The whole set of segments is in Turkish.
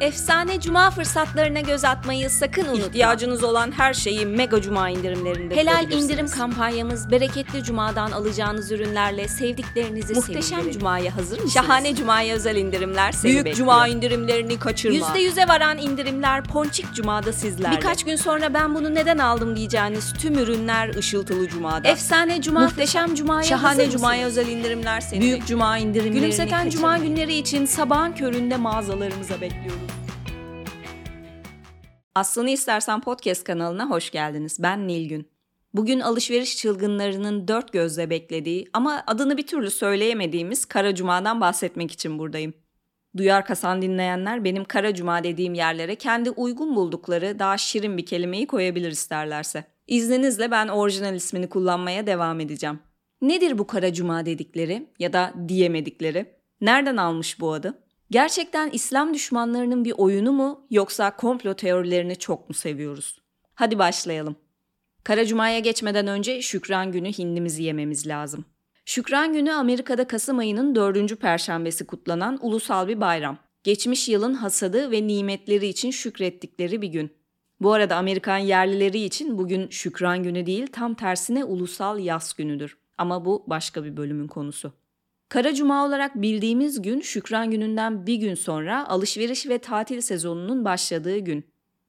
Efsane cuma fırsatlarına göz atmayı sakın unutma. İhtiyacınız olan her şeyi Mega Cuma indirimlerinde Helal indirim kampanyamız bereketli cumadan alacağınız ürünlerle sevdiklerinizi Muhteşem sevindirin. Cuma'ya hazır mısınız? Şahane cumaya özel indirimler seni Büyük bekliyor. Cuma indirimlerini kaçırma. %100'e varan indirimler Ponçik Cuma'da sizlerle. Birkaç gün sonra ben bunu neden aldım diyeceğiniz tüm ürünler ışıltılı Cuma'da. Efsane cuma Muhteşem Cuma'ya Şahane hazır Cuma'ya mısınız? özel indirimler seni Büyük bekliyor. Cuma indirimlerini Gülümseten cuma kaçırma. günleri için sabahın köründe mağazalarımıza bekliyoruz. Aslını İstersen Podcast kanalına hoş geldiniz. Ben Nilgün. Bugün alışveriş çılgınlarının dört gözle beklediği ama adını bir türlü söyleyemediğimiz Kara Cuma'dan bahsetmek için buradayım. Duyar kasan dinleyenler benim Kara Cuma dediğim yerlere kendi uygun buldukları daha şirin bir kelimeyi koyabilir isterlerse. İzninizle ben orijinal ismini kullanmaya devam edeceğim. Nedir bu Kara Cuma dedikleri ya da diyemedikleri? Nereden almış bu adı? Gerçekten İslam düşmanlarının bir oyunu mu yoksa komplo teorilerini çok mu seviyoruz? Hadi başlayalım. Kara Cuma'ya geçmeden önce Şükran Günü hindimizi yememiz lazım. Şükran Günü Amerika'da Kasım ayının dördüncü perşembesi kutlanan ulusal bir bayram. Geçmiş yılın hasadı ve nimetleri için şükrettikleri bir gün. Bu arada Amerikan yerlileri için bugün Şükran Günü değil tam tersine ulusal yas günüdür. Ama bu başka bir bölümün konusu. Kara Cuma olarak bildiğimiz gün Şükran Günü'nden bir gün sonra alışveriş ve tatil sezonunun başladığı gün.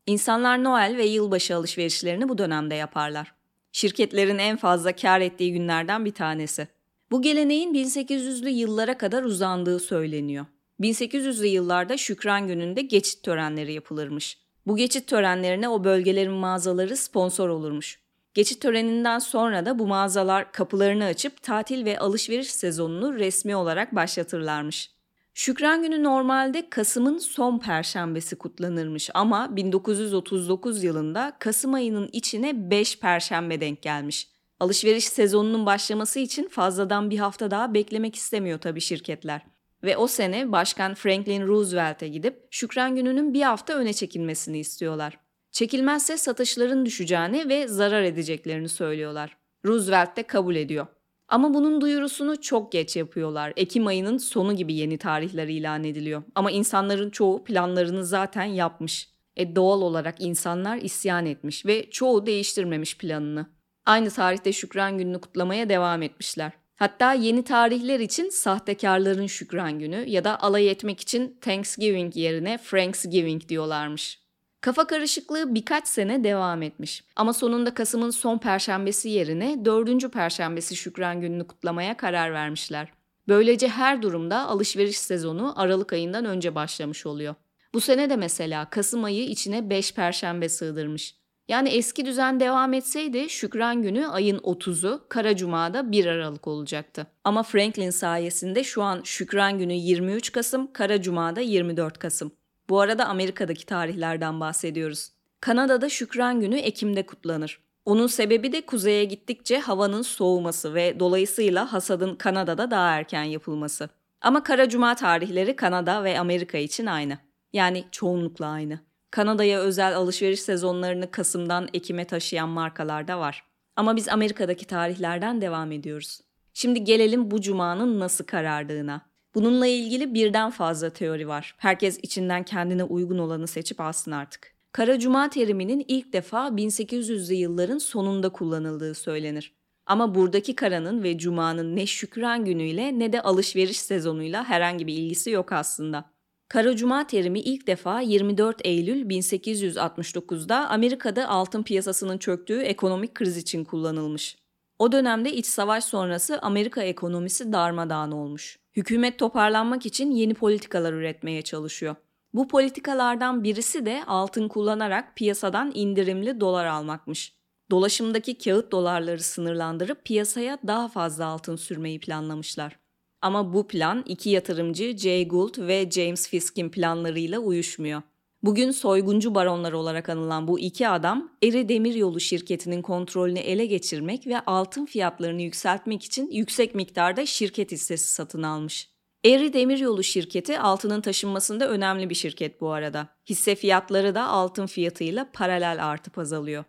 İnsanlar Noel ve yılbaşı alışverişlerini bu dönemde yaparlar. Şirketlerin en fazla kar ettiği günlerden bir tanesi. Bu geleneğin 1800'lü yıllara kadar uzandığı söyleniyor. 1800'lü yıllarda Şükran Günü'nde geçit törenleri yapılırmış. Bu geçit törenlerine o bölgelerin mağazaları sponsor olurmuş. Geçit töreninden sonra da bu mağazalar kapılarını açıp tatil ve alışveriş sezonunu resmi olarak başlatırlarmış. Şükran Günü normalde Kasım'ın son perşembesi kutlanırmış ama 1939 yılında Kasım ayının içine 5 perşembe denk gelmiş. Alışveriş sezonunun başlaması için fazladan bir hafta daha beklemek istemiyor tabii şirketler. Ve o sene Başkan Franklin Roosevelt'e gidip Şükran Günü'nün bir hafta öne çekilmesini istiyorlar. Çekilmezse satışların düşeceğini ve zarar edeceklerini söylüyorlar. Roosevelt de kabul ediyor. Ama bunun duyurusunu çok geç yapıyorlar. Ekim ayının sonu gibi yeni tarihler ilan ediliyor. Ama insanların çoğu planlarını zaten yapmış. E doğal olarak insanlar isyan etmiş ve çoğu değiştirmemiş planını. Aynı tarihte Şükran Günü'nü kutlamaya devam etmişler. Hatta yeni tarihler için sahtekarların Şükran Günü ya da alay etmek için Thanksgiving yerine Franksgiving diyorlarmış. Kafa karışıklığı birkaç sene devam etmiş. Ama sonunda Kasım'ın son perşembesi yerine dördüncü perşembesi Şükran Günü'nü kutlamaya karar vermişler. Böylece her durumda alışveriş sezonu Aralık ayından önce başlamış oluyor. Bu sene de mesela Kasım ayı içine 5 perşembe sığdırmış. Yani eski düzen devam etseydi Şükran Günü ayın 30'u, Kara Cuma'da 1 Aralık olacaktı. Ama Franklin sayesinde şu an Şükran Günü 23 Kasım, Kara Cuma'da 24 Kasım. Bu arada Amerika'daki tarihlerden bahsediyoruz. Kanada'da Şükran Günü Ekim'de kutlanır. Onun sebebi de kuzeye gittikçe havanın soğuması ve dolayısıyla hasadın Kanada'da daha erken yapılması. Ama Kara Cuma tarihleri Kanada ve Amerika için aynı. Yani çoğunlukla aynı. Kanada'ya özel alışveriş sezonlarını Kasım'dan Ekim'e taşıyan markalar da var. Ama biz Amerika'daki tarihlerden devam ediyoruz. Şimdi gelelim bu cumanın nasıl karardığına. Bununla ilgili birden fazla teori var. Herkes içinden kendine uygun olanı seçip alsın artık. Kara Cuma teriminin ilk defa 1800'lü yılların sonunda kullanıldığı söylenir. Ama buradaki karanın ve cumanın ne şükran günüyle ne de alışveriş sezonuyla herhangi bir ilgisi yok aslında. Kara Cuma terimi ilk defa 24 Eylül 1869'da Amerika'da altın piyasasının çöktüğü ekonomik kriz için kullanılmış. O dönemde iç savaş sonrası Amerika ekonomisi darmadağın olmuş. Hükümet toparlanmak için yeni politikalar üretmeye çalışıyor. Bu politikalardan birisi de altın kullanarak piyasadan indirimli dolar almakmış. Dolaşımdaki kağıt dolarları sınırlandırıp piyasaya daha fazla altın sürmeyi planlamışlar. Ama bu plan iki yatırımcı Jay Gould ve James Fisk'in planlarıyla uyuşmuyor. Bugün soyguncu baronlar olarak anılan bu iki adam Eri Demiryolu şirketinin kontrolünü ele geçirmek ve altın fiyatlarını yükseltmek için yüksek miktarda şirket hissesi satın almış. Eri Demiryolu şirketi altının taşınmasında önemli bir şirket bu arada. Hisse fiyatları da altın fiyatıyla paralel artıp azalıyor.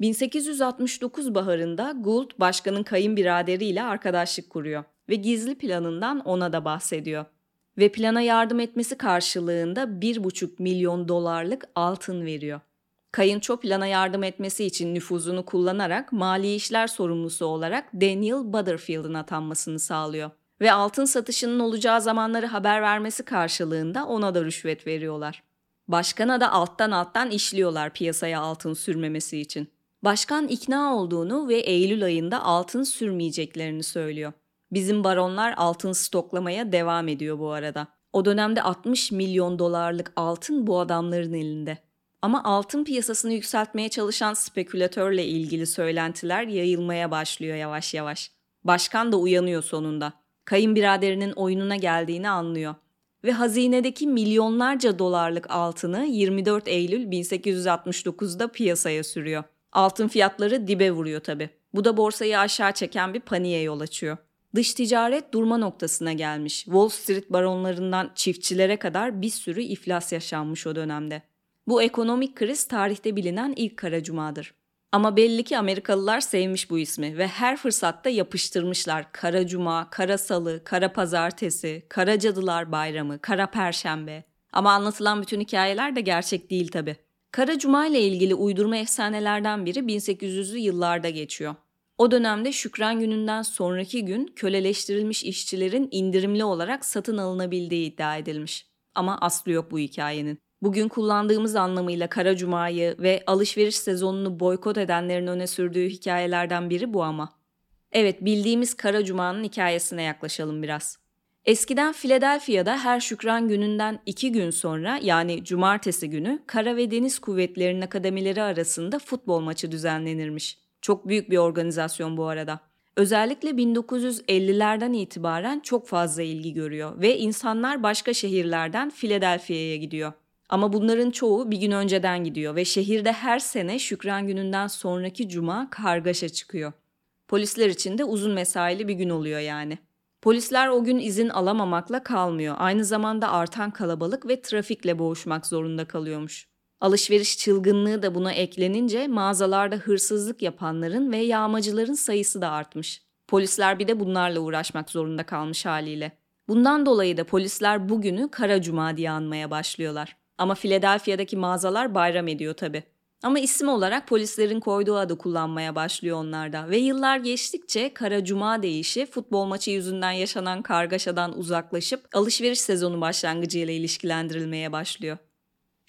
1869 baharında Gould başkanın kayınbiraderiyle arkadaşlık kuruyor ve gizli planından ona da bahsediyor. Ve plana yardım etmesi karşılığında 1,5 milyon dolarlık altın veriyor. Kayınço plana yardım etmesi için nüfuzunu kullanarak mali işler sorumlusu olarak Daniel Butterfield'ın atanmasını sağlıyor. Ve altın satışının olacağı zamanları haber vermesi karşılığında ona da rüşvet veriyorlar. Başkana da alttan alttan işliyorlar piyasaya altın sürmemesi için. Başkan ikna olduğunu ve Eylül ayında altın sürmeyeceklerini söylüyor. Bizim baronlar altın stoklamaya devam ediyor bu arada. O dönemde 60 milyon dolarlık altın bu adamların elinde. Ama altın piyasasını yükseltmeye çalışan spekülatörle ilgili söylentiler yayılmaya başlıyor yavaş yavaş. Başkan da uyanıyor sonunda. Kayınbiraderinin oyununa geldiğini anlıyor. Ve hazinedeki milyonlarca dolarlık altını 24 Eylül 1869'da piyasaya sürüyor. Altın fiyatları dibe vuruyor tabi. Bu da borsayı aşağı çeken bir paniğe yol açıyor. Dış ticaret durma noktasına gelmiş. Wall Street baronlarından çiftçilere kadar bir sürü iflas yaşanmış o dönemde. Bu ekonomik kriz tarihte bilinen ilk kara cumadır. Ama belli ki Amerikalılar sevmiş bu ismi ve her fırsatta yapıştırmışlar. Kara Cuma, Kara Salı, Kara Pazartesi, Kara Cadılar Bayramı, Kara Perşembe. Ama anlatılan bütün hikayeler de gerçek değil tabi. Kara Cuma ile ilgili uydurma efsanelerden biri 1800'lü yıllarda geçiyor. O dönemde Şükran Günü'nden sonraki gün köleleştirilmiş işçilerin indirimli olarak satın alınabildiği iddia edilmiş. Ama aslı yok bu hikayenin. Bugün kullandığımız anlamıyla Kara Cuma'yı ve alışveriş sezonunu boykot edenlerin öne sürdüğü hikayelerden biri bu ama. Evet bildiğimiz Kara Cuma'nın hikayesine yaklaşalım biraz. Eskiden Philadelphia'da her şükran gününden iki gün sonra yani cumartesi günü kara ve deniz kuvvetlerinin akademileri arasında futbol maçı düzenlenirmiş. Çok büyük bir organizasyon bu arada. Özellikle 1950'lerden itibaren çok fazla ilgi görüyor ve insanlar başka şehirlerden Philadelphia'ya gidiyor. Ama bunların çoğu bir gün önceden gidiyor ve şehirde her sene Şükran Günü'nden sonraki cuma kargaşa çıkıyor. Polisler için de uzun mesaili bir gün oluyor yani. Polisler o gün izin alamamakla kalmıyor. Aynı zamanda artan kalabalık ve trafikle boğuşmak zorunda kalıyormuş. Alışveriş çılgınlığı da buna eklenince mağazalarda hırsızlık yapanların ve yağmacıların sayısı da artmış. Polisler bir de bunlarla uğraşmak zorunda kalmış haliyle. Bundan dolayı da polisler bugünü Kara Cuma diye anmaya başlıyorlar. Ama Philadelphia'daki mağazalar bayram ediyor tabi. Ama isim olarak polislerin koyduğu adı kullanmaya başlıyor onlarda ve yıllar geçtikçe Kara Cuma deyişi futbol maçı yüzünden yaşanan kargaşadan uzaklaşıp alışveriş sezonu başlangıcıyla ilişkilendirilmeye başlıyor.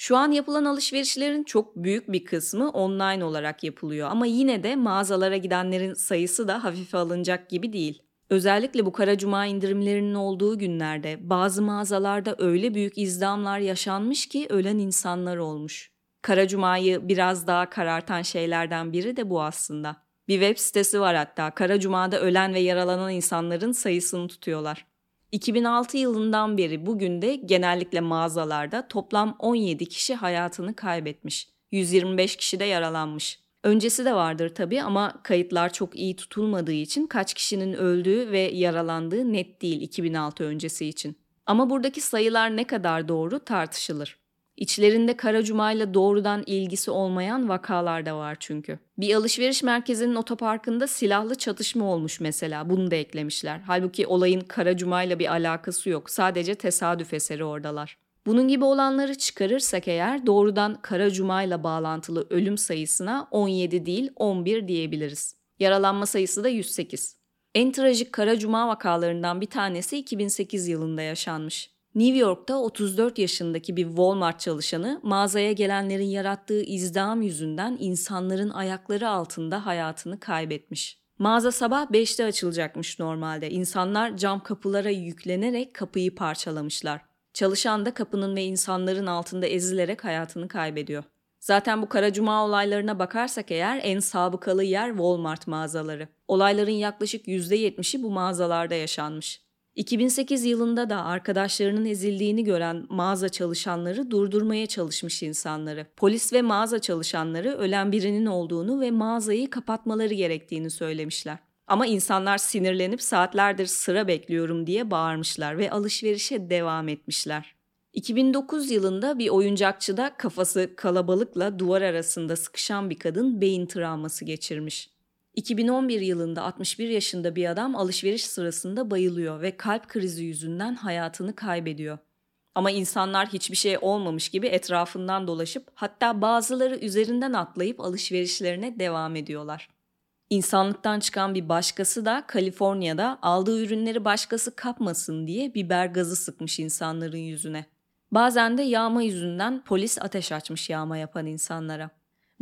Şu an yapılan alışverişlerin çok büyük bir kısmı online olarak yapılıyor ama yine de mağazalara gidenlerin sayısı da hafife alınacak gibi değil. Özellikle bu Kara Cuma indirimlerinin olduğu günlerde bazı mağazalarda öyle büyük izdamlar yaşanmış ki ölen insanlar olmuş. Kara Cuma'yı biraz daha karartan şeylerden biri de bu aslında. Bir web sitesi var hatta Kara Cuma'da ölen ve yaralanan insanların sayısını tutuyorlar. 2006 yılından beri bugün de genellikle mağazalarda toplam 17 kişi hayatını kaybetmiş. 125 kişi de yaralanmış. Öncesi de vardır tabii ama kayıtlar çok iyi tutulmadığı için kaç kişinin öldüğü ve yaralandığı net değil 2006 öncesi için. Ama buradaki sayılar ne kadar doğru tartışılır. İçlerinde Kara Cuma ile doğrudan ilgisi olmayan vakalar da var çünkü. Bir alışveriş merkezinin otoparkında silahlı çatışma olmuş mesela. Bunu da eklemişler. Halbuki olayın Kara Cuma ile bir alakası yok. Sadece tesadüf eseri oradalar. Bunun gibi olanları çıkarırsak eğer doğrudan Kara Cuma ile bağlantılı ölüm sayısına 17 değil 11 diyebiliriz. Yaralanma sayısı da 108. En trajik Kara Cuma vakalarından bir tanesi 2008 yılında yaşanmış. New York'ta 34 yaşındaki bir Walmart çalışanı mağazaya gelenlerin yarattığı izdiham yüzünden insanların ayakları altında hayatını kaybetmiş. Mağaza sabah 5'te açılacakmış normalde. İnsanlar cam kapılara yüklenerek kapıyı parçalamışlar. Çalışan da kapının ve insanların altında ezilerek hayatını kaybediyor. Zaten bu kara cuma olaylarına bakarsak eğer en sabıkalı yer Walmart mağazaları. Olayların yaklaşık %70'i bu mağazalarda yaşanmış. 2008 yılında da arkadaşlarının ezildiğini gören mağaza çalışanları durdurmaya çalışmış insanları. Polis ve mağaza çalışanları ölen birinin olduğunu ve mağazayı kapatmaları gerektiğini söylemişler. Ama insanlar sinirlenip saatlerdir sıra bekliyorum diye bağırmışlar ve alışverişe devam etmişler. 2009 yılında bir oyuncakçıda kafası kalabalıkla duvar arasında sıkışan bir kadın beyin travması geçirmiş. 2011 yılında 61 yaşında bir adam alışveriş sırasında bayılıyor ve kalp krizi yüzünden hayatını kaybediyor. Ama insanlar hiçbir şey olmamış gibi etrafından dolaşıp hatta bazıları üzerinden atlayıp alışverişlerine devam ediyorlar. İnsanlıktan çıkan bir başkası da Kaliforniya'da aldığı ürünleri başkası kapmasın diye biber gazı sıkmış insanların yüzüne. Bazen de yağma yüzünden polis ateş açmış yağma yapan insanlara.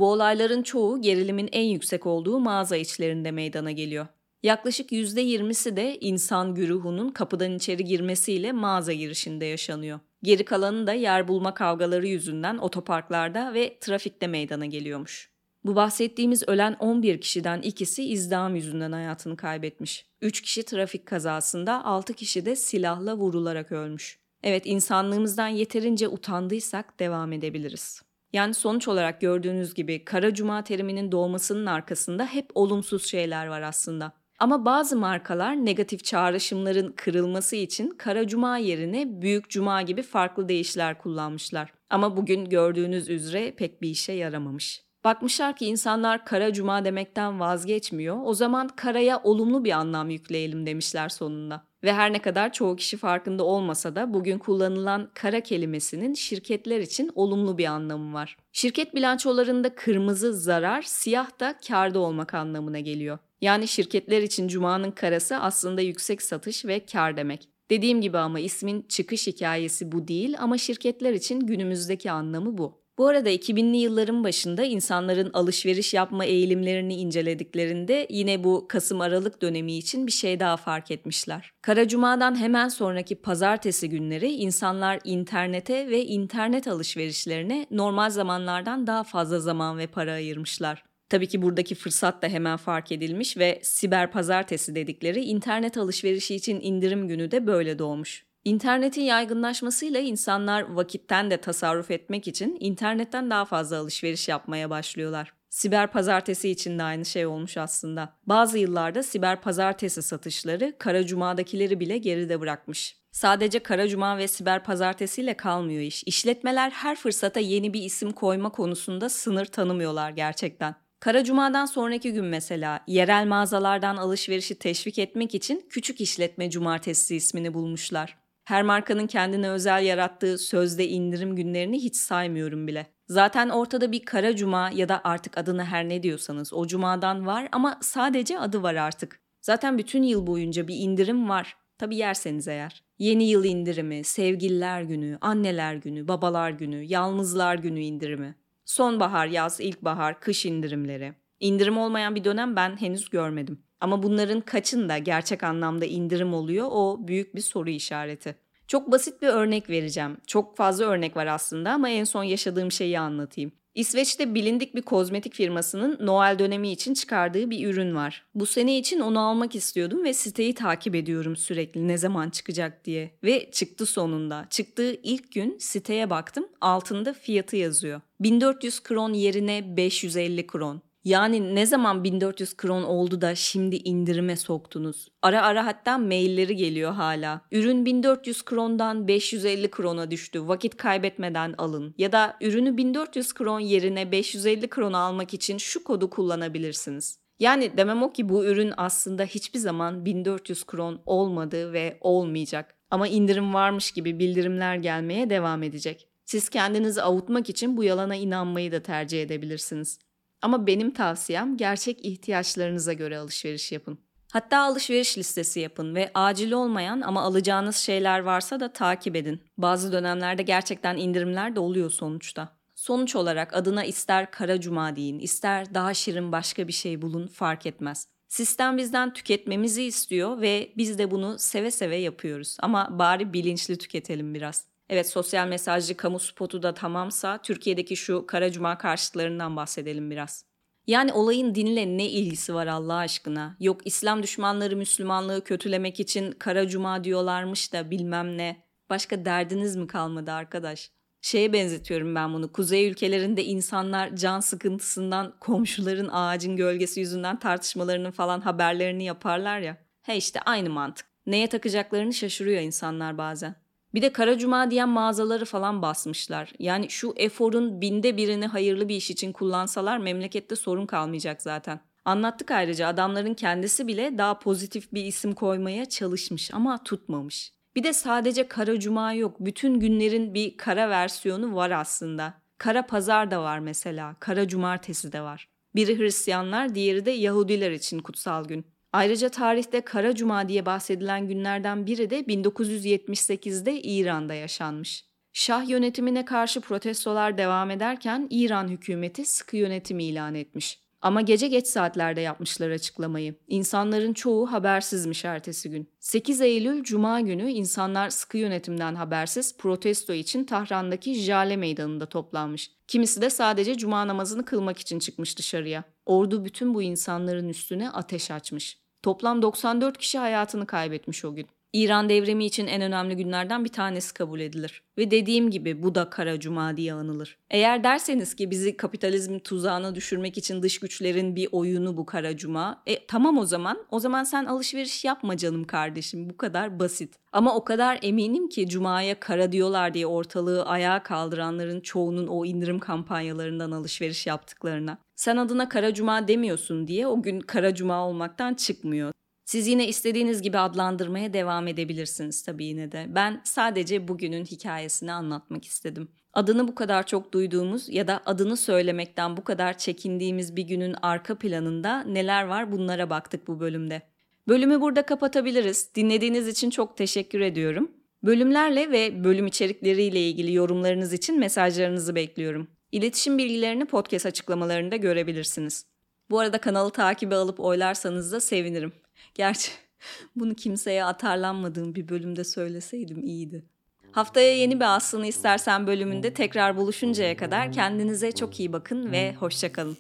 Bu olayların çoğu gerilimin en yüksek olduğu mağaza içlerinde meydana geliyor. Yaklaşık %20'si de insan güruhunun kapıdan içeri girmesiyle mağaza girişinde yaşanıyor. Geri kalanı da yer bulma kavgaları yüzünden otoparklarda ve trafikte meydana geliyormuş. Bu bahsettiğimiz ölen 11 kişiden ikisi izdiham yüzünden hayatını kaybetmiş. 3 kişi trafik kazasında, 6 kişi de silahla vurularak ölmüş. Evet insanlığımızdan yeterince utandıysak devam edebiliriz. Yani sonuç olarak gördüğünüz gibi kara cuma teriminin doğmasının arkasında hep olumsuz şeyler var aslında. Ama bazı markalar negatif çağrışımların kırılması için kara cuma yerine büyük cuma gibi farklı deyişler kullanmışlar. Ama bugün gördüğünüz üzere pek bir işe yaramamış. Bakmışlar ki insanlar kara cuma demekten vazgeçmiyor. O zaman karaya olumlu bir anlam yükleyelim demişler sonunda. Ve her ne kadar çoğu kişi farkında olmasa da bugün kullanılan kara kelimesinin şirketler için olumlu bir anlamı var. Şirket bilançolarında kırmızı zarar, siyah da karda olmak anlamına geliyor. Yani şirketler için cumanın karası aslında yüksek satış ve kar demek. Dediğim gibi ama ismin çıkış hikayesi bu değil ama şirketler için günümüzdeki anlamı bu. Bu arada 2000'li yılların başında insanların alışveriş yapma eğilimlerini incelediklerinde yine bu Kasım-Aralık dönemi için bir şey daha fark etmişler. Kara Cuma'dan hemen sonraki pazartesi günleri insanlar internete ve internet alışverişlerine normal zamanlardan daha fazla zaman ve para ayırmışlar. Tabii ki buradaki fırsat da hemen fark edilmiş ve siber pazartesi dedikleri internet alışverişi için indirim günü de böyle doğmuş. İnternetin yaygınlaşmasıyla insanlar vakitten de tasarruf etmek için internetten daha fazla alışveriş yapmaya başlıyorlar. Siber pazartesi için de aynı şey olmuş aslında. Bazı yıllarda siber pazartesi satışları Kara Cuma'dakileri bile geride bırakmış. Sadece Kara Cuma ve siber pazartesiyle kalmıyor iş. İşletmeler her fırsata yeni bir isim koyma konusunda sınır tanımıyorlar gerçekten. Kara Cuma'dan sonraki gün mesela yerel mağazalardan alışverişi teşvik etmek için küçük işletme cumartesi ismini bulmuşlar. Her markanın kendine özel yarattığı sözde indirim günlerini hiç saymıyorum bile. Zaten ortada bir kara cuma ya da artık adını her ne diyorsanız o cumadan var ama sadece adı var artık. Zaten bütün yıl boyunca bir indirim var. Tabi yerseniz eğer. Yeni yıl indirimi, sevgililer günü, anneler günü, babalar günü, yalnızlar günü indirimi. Sonbahar, yaz, ilkbahar, kış indirimleri. İndirim olmayan bir dönem ben henüz görmedim. Ama bunların kaçında gerçek anlamda indirim oluyor o büyük bir soru işareti. Çok basit bir örnek vereceğim. Çok fazla örnek var aslında ama en son yaşadığım şeyi anlatayım. İsveç'te bilindik bir kozmetik firmasının Noel dönemi için çıkardığı bir ürün var. Bu sene için onu almak istiyordum ve siteyi takip ediyorum sürekli ne zaman çıkacak diye. Ve çıktı sonunda. Çıktığı ilk gün siteye baktım altında fiyatı yazıyor. 1400 kron yerine 550 kron. Yani ne zaman 1400 kron oldu da şimdi indirime soktunuz? Ara ara hatta mailleri geliyor hala. Ürün 1400 krondan 550 krona düştü. Vakit kaybetmeden alın. Ya da ürünü 1400 kron yerine 550 krona almak için şu kodu kullanabilirsiniz. Yani demem o ki bu ürün aslında hiçbir zaman 1400 kron olmadı ve olmayacak. Ama indirim varmış gibi bildirimler gelmeye devam edecek. Siz kendinizi avutmak için bu yalana inanmayı da tercih edebilirsiniz. Ama benim tavsiyem gerçek ihtiyaçlarınıza göre alışveriş yapın. Hatta alışveriş listesi yapın ve acil olmayan ama alacağınız şeyler varsa da takip edin. Bazı dönemlerde gerçekten indirimler de oluyor sonuçta. Sonuç olarak adına ister kara cuma deyin, ister daha şirin başka bir şey bulun fark etmez. Sistem bizden tüketmemizi istiyor ve biz de bunu seve seve yapıyoruz. Ama bari bilinçli tüketelim biraz. Evet sosyal mesajlı kamu spotu da tamamsa Türkiye'deki şu kara cuma karşıtlarından bahsedelim biraz. Yani olayın dinle ne ilgisi var Allah aşkına? Yok İslam düşmanları Müslümanlığı kötülemek için kara cuma diyorlarmış da bilmem ne. Başka derdiniz mi kalmadı arkadaş? Şeye benzetiyorum ben bunu. Kuzey ülkelerinde insanlar can sıkıntısından komşuların ağacın gölgesi yüzünden tartışmalarının falan haberlerini yaparlar ya. He işte aynı mantık. Neye takacaklarını şaşırıyor insanlar bazen. Bir de Kara Cuma diyen mağazaları falan basmışlar. Yani şu eforun binde birini hayırlı bir iş için kullansalar memlekette sorun kalmayacak zaten. Anlattık ayrıca adamların kendisi bile daha pozitif bir isim koymaya çalışmış ama tutmamış. Bir de sadece Kara Cuma yok. Bütün günlerin bir kara versiyonu var aslında. Kara Pazar da var mesela. Kara Cumartesi de var. Biri Hristiyanlar, diğeri de Yahudiler için kutsal gün. Ayrıca tarihte Kara Cuma diye bahsedilen günlerden biri de 1978'de İran'da yaşanmış. Şah yönetimine karşı protestolar devam ederken İran hükümeti sıkı yönetim ilan etmiş. Ama gece geç saatlerde yapmışlar açıklamayı. İnsanların çoğu habersizmiş ertesi gün. 8 Eylül Cuma günü insanlar sıkı yönetimden habersiz protesto için Tahran'daki Jale Meydanı'nda toplanmış. Kimisi de sadece cuma namazını kılmak için çıkmış dışarıya. Ordu bütün bu insanların üstüne ateş açmış. Toplam 94 kişi hayatını kaybetmiş o gün. İran devrimi için en önemli günlerden bir tanesi kabul edilir. Ve dediğim gibi bu da Kara Cuma diye anılır. Eğer derseniz ki bizi kapitalizm tuzağına düşürmek için dış güçlerin bir oyunu bu Kara Cuma. E tamam o zaman. O zaman sen alışveriş yapma canım kardeşim. Bu kadar basit. Ama o kadar eminim ki Cuma'ya kara diyorlar diye ortalığı ayağa kaldıranların çoğunun o indirim kampanyalarından alışveriş yaptıklarına. Sen adına Kara Cuma demiyorsun diye o gün Kara Cuma olmaktan çıkmıyor. Siz yine istediğiniz gibi adlandırmaya devam edebilirsiniz tabii yine de. Ben sadece bugünün hikayesini anlatmak istedim. Adını bu kadar çok duyduğumuz ya da adını söylemekten bu kadar çekindiğimiz bir günün arka planında neler var bunlara baktık bu bölümde. Bölümü burada kapatabiliriz. Dinlediğiniz için çok teşekkür ediyorum. Bölümlerle ve bölüm içerikleriyle ilgili yorumlarınız için mesajlarınızı bekliyorum. İletişim bilgilerini podcast açıklamalarında görebilirsiniz. Bu arada kanalı takibe alıp oylarsanız da sevinirim. Gerçi bunu kimseye atarlanmadığım bir bölümde söyleseydim iyiydi. Haftaya yeni bir aslını istersen bölümünde tekrar buluşuncaya kadar kendinize çok iyi bakın ve hoşçakalın.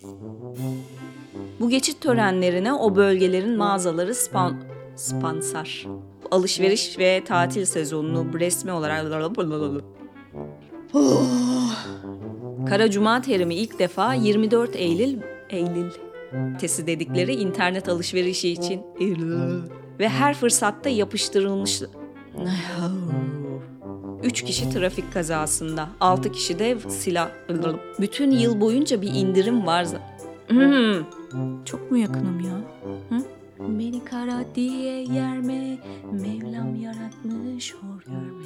Bu geçit törenlerine o bölgelerin mağazaları spon sponsor. Alışveriş ve tatil sezonunu resmi olarak Kara Cuma terimi ilk defa 24 Eylül Eylül tesi dedikleri internet alışverişi için ve her fırsatta yapıştırılmış. Üç kişi trafik kazasında, altı kişi de silah. Bütün yıl boyunca bir indirim var. Hmm. Çok mu yakınım ya? Hı? Beni kara diye yerme, Mevlam yaratmış hor görme.